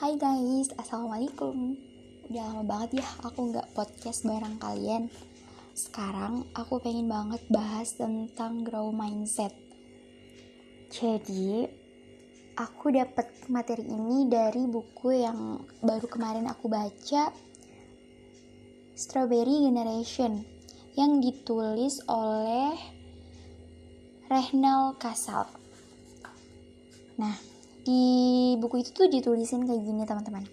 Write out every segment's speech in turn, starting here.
Hai guys, Assalamualaikum. Udah lama banget ya aku nggak podcast bareng kalian. Sekarang aku pengen banget bahas tentang grow mindset. Jadi, aku dapat materi ini dari buku yang baru kemarin aku baca Strawberry Generation Yang ditulis oleh Rehnal Kasal Nah, di buku itu tuh ditulisin kayak gini teman-teman.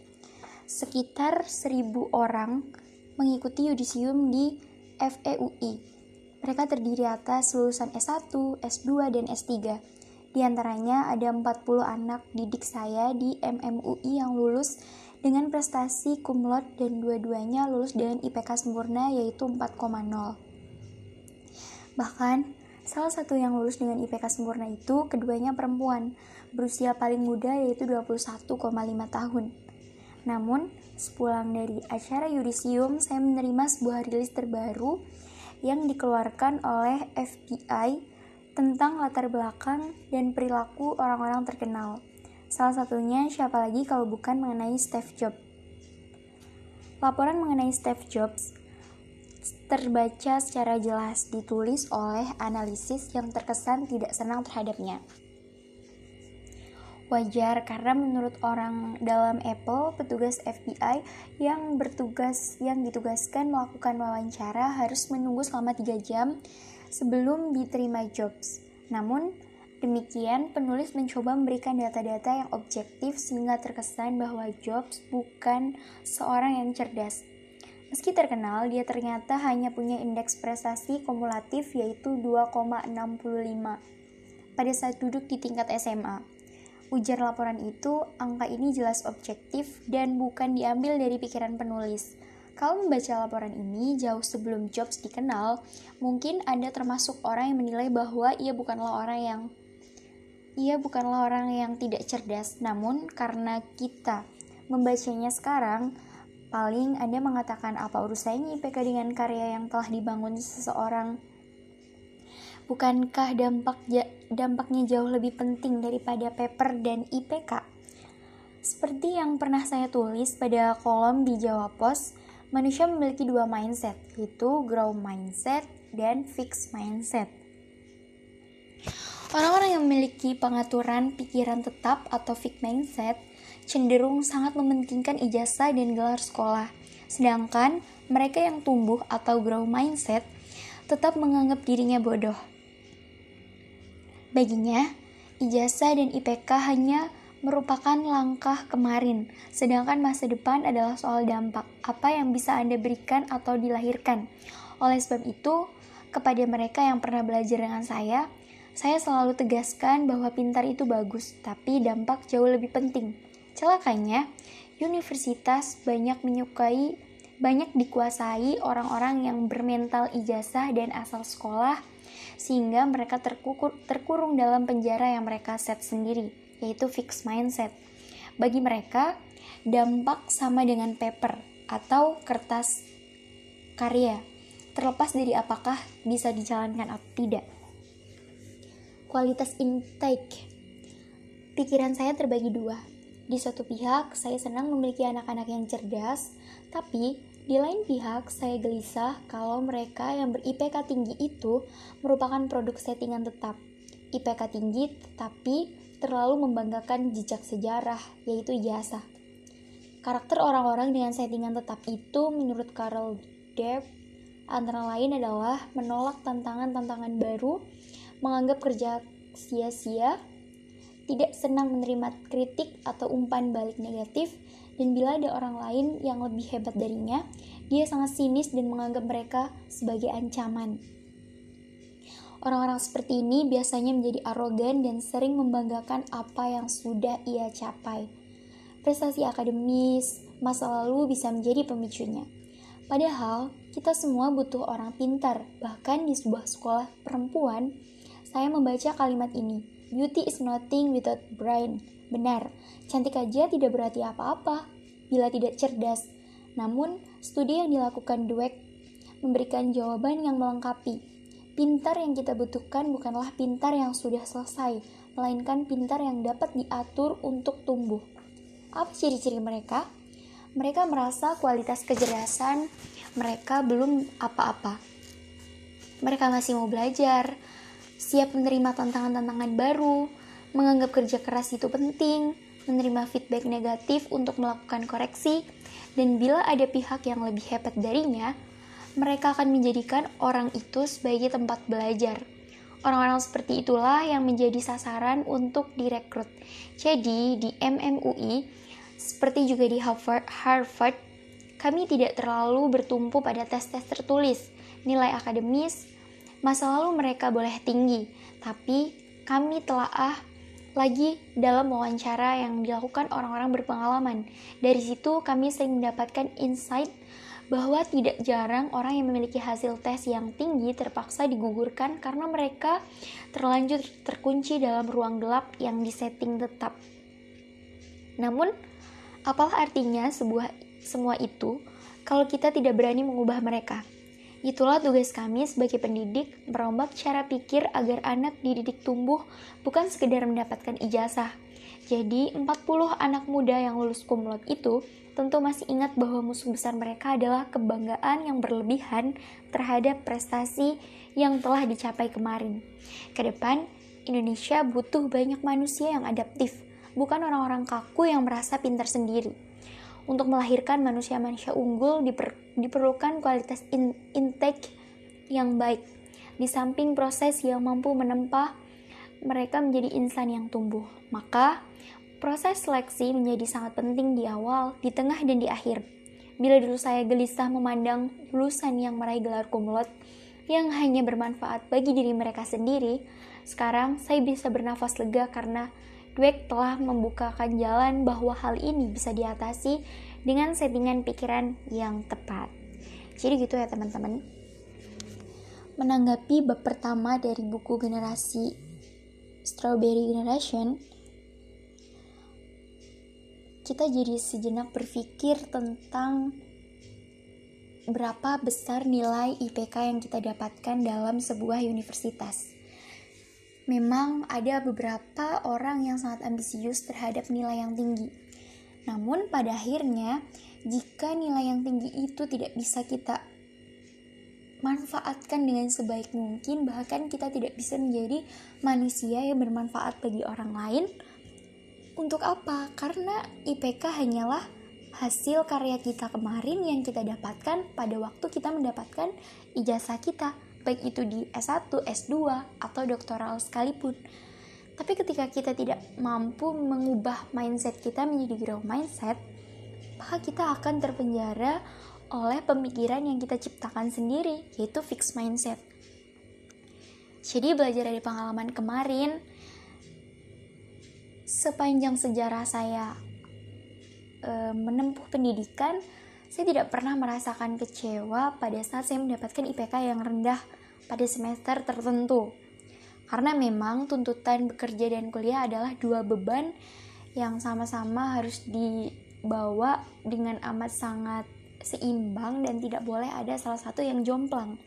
Sekitar seribu orang mengikuti yudisium di FEUI mereka terdiri atas lulusan S1, S2, dan S3 di antaranya ada 40 anak didik saya di MMUI yang lulus dengan prestasi cum dan dua-duanya lulus dengan IPK sempurna yaitu 4,0 bahkan Salah satu yang lulus dengan IPK sempurna itu keduanya perempuan, berusia paling muda yaitu 21,5 tahun. Namun, sepulang dari acara yudisium, saya menerima sebuah rilis terbaru yang dikeluarkan oleh FBI tentang latar belakang dan perilaku orang-orang terkenal. Salah satunya siapa lagi kalau bukan mengenai Steve Jobs. Laporan mengenai Steve Jobs terbaca secara jelas ditulis oleh analisis yang terkesan tidak senang terhadapnya. Wajar karena menurut orang dalam Apple, petugas FBI yang bertugas yang ditugaskan melakukan wawancara harus menunggu selama 3 jam sebelum diterima Jobs. Namun, demikian penulis mencoba memberikan data-data yang objektif sehingga terkesan bahwa Jobs bukan seorang yang cerdas, Meski terkenal, dia ternyata hanya punya indeks prestasi kumulatif yaitu 2,65 pada saat duduk di tingkat SMA. Ujar laporan itu, angka ini jelas objektif dan bukan diambil dari pikiran penulis. Kalau membaca laporan ini jauh sebelum Jobs dikenal, mungkin Anda termasuk orang yang menilai bahwa ia bukanlah orang yang ia bukanlah orang yang tidak cerdas, namun karena kita membacanya sekarang, Paling Anda mengatakan apa urusannya IPK dengan karya yang telah dibangun seseorang? Bukankah dampak dampaknya jauh lebih penting daripada paper dan IPK? Seperti yang pernah saya tulis pada kolom di Jawa Pos, manusia memiliki dua mindset, yaitu grow mindset dan fixed mindset. Orang-orang yang memiliki pengaturan pikiran tetap atau fixed mindset cenderung sangat mementingkan ijazah dan gelar sekolah. Sedangkan mereka yang tumbuh atau grow mindset tetap menganggap dirinya bodoh. Baginya, ijazah dan IPK hanya merupakan langkah kemarin, sedangkan masa depan adalah soal dampak, apa yang bisa Anda berikan atau dilahirkan. Oleh sebab itu, kepada mereka yang pernah belajar dengan saya, saya selalu tegaskan bahwa pintar itu bagus, tapi dampak jauh lebih penting. Celakanya, universitas banyak menyukai banyak dikuasai orang-orang yang bermental ijazah dan asal sekolah sehingga mereka terkukur, terkurung dalam penjara yang mereka set sendiri, yaitu fixed mindset. Bagi mereka, dampak sama dengan paper atau kertas karya, terlepas dari apakah bisa dijalankan atau tidak. Kualitas intake Pikiran saya terbagi dua, di suatu pihak, saya senang memiliki anak-anak yang cerdas, tapi di lain pihak, saya gelisah kalau mereka yang ber-IPK tinggi itu merupakan produk settingan tetap. IPK tinggi tetapi terlalu membanggakan jejak sejarah, yaitu jasa. Karakter orang-orang dengan settingan tetap itu menurut Carol Depp antara lain adalah menolak tantangan-tantangan baru, menganggap kerja sia-sia, tidak senang menerima kritik atau umpan balik negatif, dan bila ada orang lain yang lebih hebat darinya, dia sangat sinis dan menganggap mereka sebagai ancaman. Orang-orang seperti ini biasanya menjadi arogan dan sering membanggakan apa yang sudah ia capai. Prestasi akademis, masa lalu bisa menjadi pemicunya. Padahal, kita semua butuh orang pintar. Bahkan di sebuah sekolah perempuan, saya membaca kalimat ini Beauty is nothing without brain. Benar, cantik aja tidak berarti apa-apa bila tidak cerdas. Namun, studi yang dilakukan Dweck memberikan jawaban yang melengkapi. Pintar yang kita butuhkan bukanlah pintar yang sudah selesai, melainkan pintar yang dapat diatur untuk tumbuh. Apa ciri-ciri mereka? Mereka merasa kualitas kecerdasan mereka belum apa-apa. Mereka masih mau belajar, siap menerima tantangan-tantangan baru, menganggap kerja keras itu penting, menerima feedback negatif untuk melakukan koreksi, dan bila ada pihak yang lebih hebat darinya, mereka akan menjadikan orang itu sebagai tempat belajar. Orang-orang seperti itulah yang menjadi sasaran untuk direkrut. Jadi, di MMUI, seperti juga di Harvard, kami tidak terlalu bertumpu pada tes-tes tertulis, nilai akademis, masa lalu mereka boleh tinggi, tapi kami telah ah lagi dalam wawancara yang dilakukan orang-orang berpengalaman. Dari situ kami sering mendapatkan insight bahwa tidak jarang orang yang memiliki hasil tes yang tinggi terpaksa digugurkan karena mereka terlanjur terkunci dalam ruang gelap yang disetting tetap. Namun, apalah artinya sebuah semua itu kalau kita tidak berani mengubah mereka? Itulah tugas kami sebagai pendidik, merombak cara pikir agar anak dididik tumbuh bukan sekedar mendapatkan ijazah. Jadi, 40 anak muda yang lulus kumlot itu tentu masih ingat bahwa musuh besar mereka adalah kebanggaan yang berlebihan terhadap prestasi yang telah dicapai kemarin. Ke depan, Indonesia butuh banyak manusia yang adaptif, bukan orang-orang kaku yang merasa pintar sendiri. Untuk melahirkan manusia-manusia unggul diper, diperlukan kualitas in, intake yang baik. Di samping proses yang mampu menempa mereka menjadi insan yang tumbuh. Maka, proses seleksi menjadi sangat penting di awal, di tengah, dan di akhir. Bila dulu saya gelisah memandang lulusan yang meraih gelar kumlot yang hanya bermanfaat bagi diri mereka sendiri, sekarang saya bisa bernafas lega karena Dweck telah membukakan jalan bahwa hal ini bisa diatasi dengan settingan pikiran yang tepat. Jadi gitu ya teman-teman. Menanggapi bab pertama dari buku generasi Strawberry Generation, kita jadi sejenak berpikir tentang berapa besar nilai IPK yang kita dapatkan dalam sebuah universitas memang ada beberapa orang yang sangat ambisius terhadap nilai yang tinggi. Namun pada akhirnya, jika nilai yang tinggi itu tidak bisa kita manfaatkan dengan sebaik mungkin, bahkan kita tidak bisa menjadi manusia yang bermanfaat bagi orang lain, untuk apa? Karena IPK hanyalah hasil karya kita kemarin yang kita dapatkan pada waktu kita mendapatkan ijazah kita baik itu di S1, S2, atau doktoral sekalipun. Tapi ketika kita tidak mampu mengubah mindset kita menjadi growth mindset, maka kita akan terpenjara oleh pemikiran yang kita ciptakan sendiri, yaitu fixed mindset. Jadi belajar dari pengalaman kemarin, sepanjang sejarah saya e, menempuh pendidikan, saya tidak pernah merasakan kecewa pada saat saya mendapatkan IPK yang rendah pada semester tertentu. Karena memang tuntutan bekerja dan kuliah adalah dua beban yang sama-sama harus dibawa dengan amat sangat seimbang dan tidak boleh ada salah satu yang jomplang.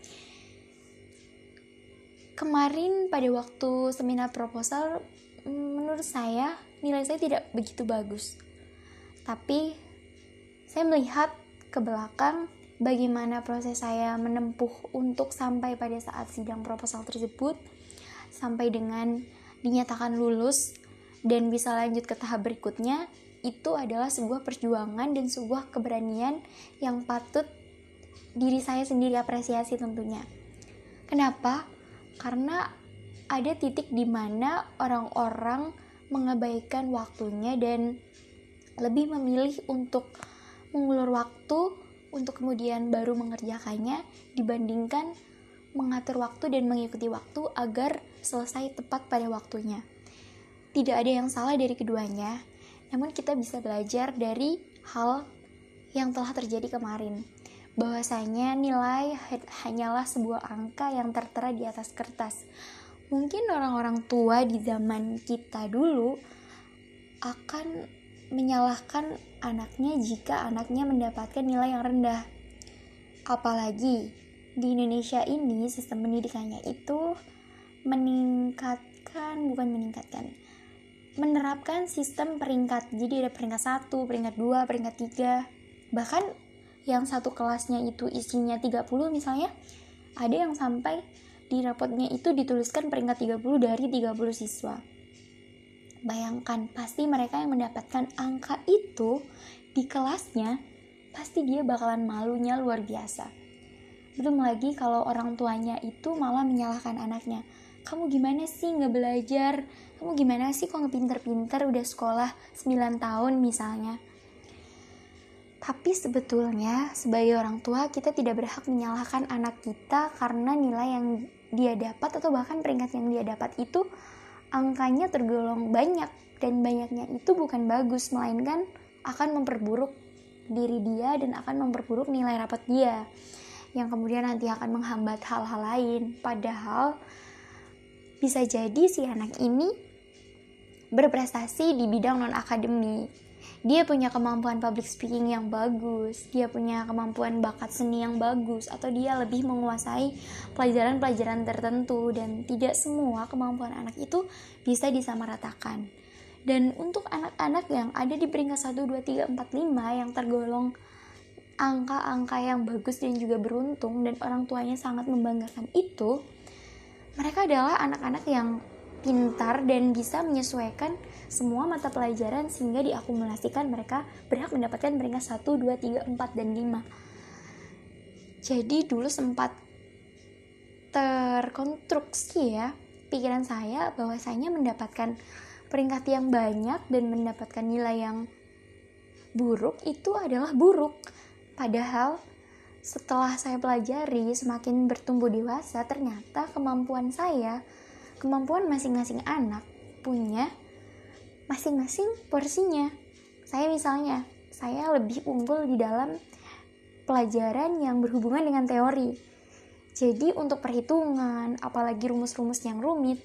Kemarin pada waktu seminar proposal, menurut saya nilai saya tidak begitu bagus. Tapi saya melihat ke belakang bagaimana proses saya menempuh untuk sampai pada saat sidang proposal tersebut sampai dengan dinyatakan lulus dan bisa lanjut ke tahap berikutnya itu adalah sebuah perjuangan dan sebuah keberanian yang patut diri saya sendiri apresiasi tentunya. Kenapa? Karena ada titik di mana orang-orang mengabaikan waktunya dan lebih memilih untuk mengulur waktu untuk kemudian baru mengerjakannya dibandingkan mengatur waktu dan mengikuti waktu agar selesai tepat pada waktunya. Tidak ada yang salah dari keduanya, namun kita bisa belajar dari hal yang telah terjadi kemarin. Bahwasanya nilai hanyalah sebuah angka yang tertera di atas kertas. Mungkin orang-orang tua di zaman kita dulu akan menyalahkan anaknya jika anaknya mendapatkan nilai yang rendah. Apalagi di Indonesia ini sistem pendidikannya itu meningkatkan bukan meningkatkan menerapkan sistem peringkat. Jadi ada peringkat satu peringkat dua peringkat tiga. Bahkan yang satu kelasnya itu isinya 30 misalnya ada yang sampai di rapotnya itu dituliskan peringkat 30 dari 30 siswa bayangkan pasti mereka yang mendapatkan angka itu di kelasnya pasti dia bakalan malunya luar biasa. Belum lagi kalau orang tuanya itu malah menyalahkan anaknya. Kamu gimana sih nggak belajar? Kamu gimana sih kok ngepinter-pinter udah sekolah 9 tahun misalnya? Tapi sebetulnya sebagai orang tua kita tidak berhak menyalahkan anak kita karena nilai yang dia dapat atau bahkan peringkat yang dia dapat itu angkanya tergolong banyak dan banyaknya itu bukan bagus melainkan akan memperburuk diri dia dan akan memperburuk nilai rapat dia yang kemudian nanti akan menghambat hal-hal lain padahal bisa jadi si anak ini berprestasi di bidang non akademik. Dia punya kemampuan public speaking yang bagus, dia punya kemampuan bakat seni yang bagus, atau dia lebih menguasai pelajaran-pelajaran tertentu dan tidak semua kemampuan anak itu bisa disamaratakan. Dan untuk anak-anak yang ada di peringkat 1, 2, 3, 4, 5 yang tergolong angka-angka yang bagus dan juga beruntung dan orang tuanya sangat membanggakan itu, mereka adalah anak-anak yang pintar dan bisa menyesuaikan semua mata pelajaran sehingga diakumulasikan mereka berhak mendapatkan peringkat 1, 2, 3, 4, dan 5 jadi dulu sempat terkonstruksi ya pikiran saya bahwasanya mendapatkan peringkat yang banyak dan mendapatkan nilai yang buruk itu adalah buruk. Padahal setelah saya pelajari semakin bertumbuh dewasa ternyata kemampuan saya kemampuan masing-masing anak punya masing-masing porsinya. Saya misalnya, saya lebih unggul di dalam pelajaran yang berhubungan dengan teori. Jadi untuk perhitungan, apalagi rumus-rumus yang rumit,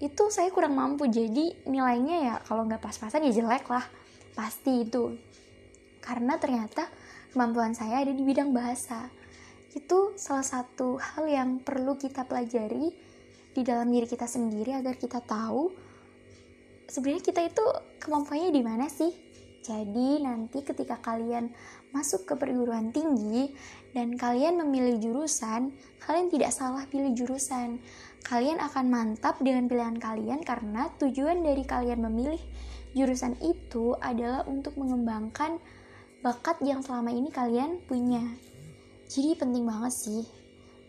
itu saya kurang mampu. Jadi nilainya ya kalau nggak pas-pasan ya jelek lah. Pasti itu. Karena ternyata kemampuan saya ada di bidang bahasa. Itu salah satu hal yang perlu kita pelajari di dalam diri kita sendiri agar kita tahu sebenarnya kita itu kemampuannya di mana sih jadi nanti ketika kalian masuk ke perguruan tinggi dan kalian memilih jurusan, kalian tidak salah pilih jurusan. Kalian akan mantap dengan pilihan kalian karena tujuan dari kalian memilih jurusan itu adalah untuk mengembangkan bakat yang selama ini kalian punya. Jadi penting banget sih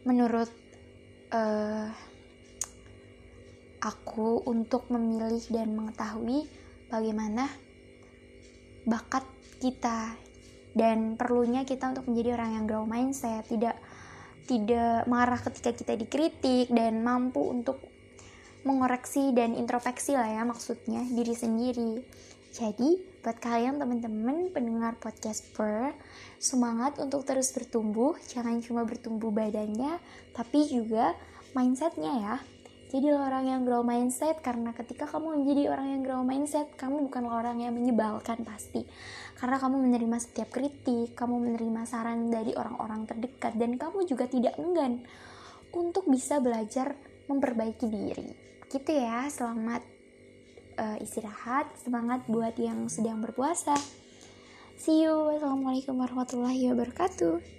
menurut uh, aku untuk memilih dan mengetahui bagaimana bakat kita. Dan perlunya kita untuk menjadi orang yang grow mindset tidak tidak marah ketika kita dikritik dan mampu untuk mengoreksi dan introspeksi lah ya maksudnya diri sendiri. Jadi buat kalian teman-teman pendengar podcast per semangat untuk terus bertumbuh. Jangan cuma bertumbuh badannya tapi juga mindsetnya ya jadi orang yang grow mindset karena ketika kamu menjadi orang yang grow mindset, kamu bukan orang yang menyebalkan pasti. Karena kamu menerima setiap kritik, kamu menerima saran dari orang-orang terdekat dan kamu juga tidak enggan untuk bisa belajar memperbaiki diri. Gitu ya, selamat uh, istirahat, semangat buat yang sedang berpuasa. See you. Wassalamualaikum warahmatullahi wabarakatuh.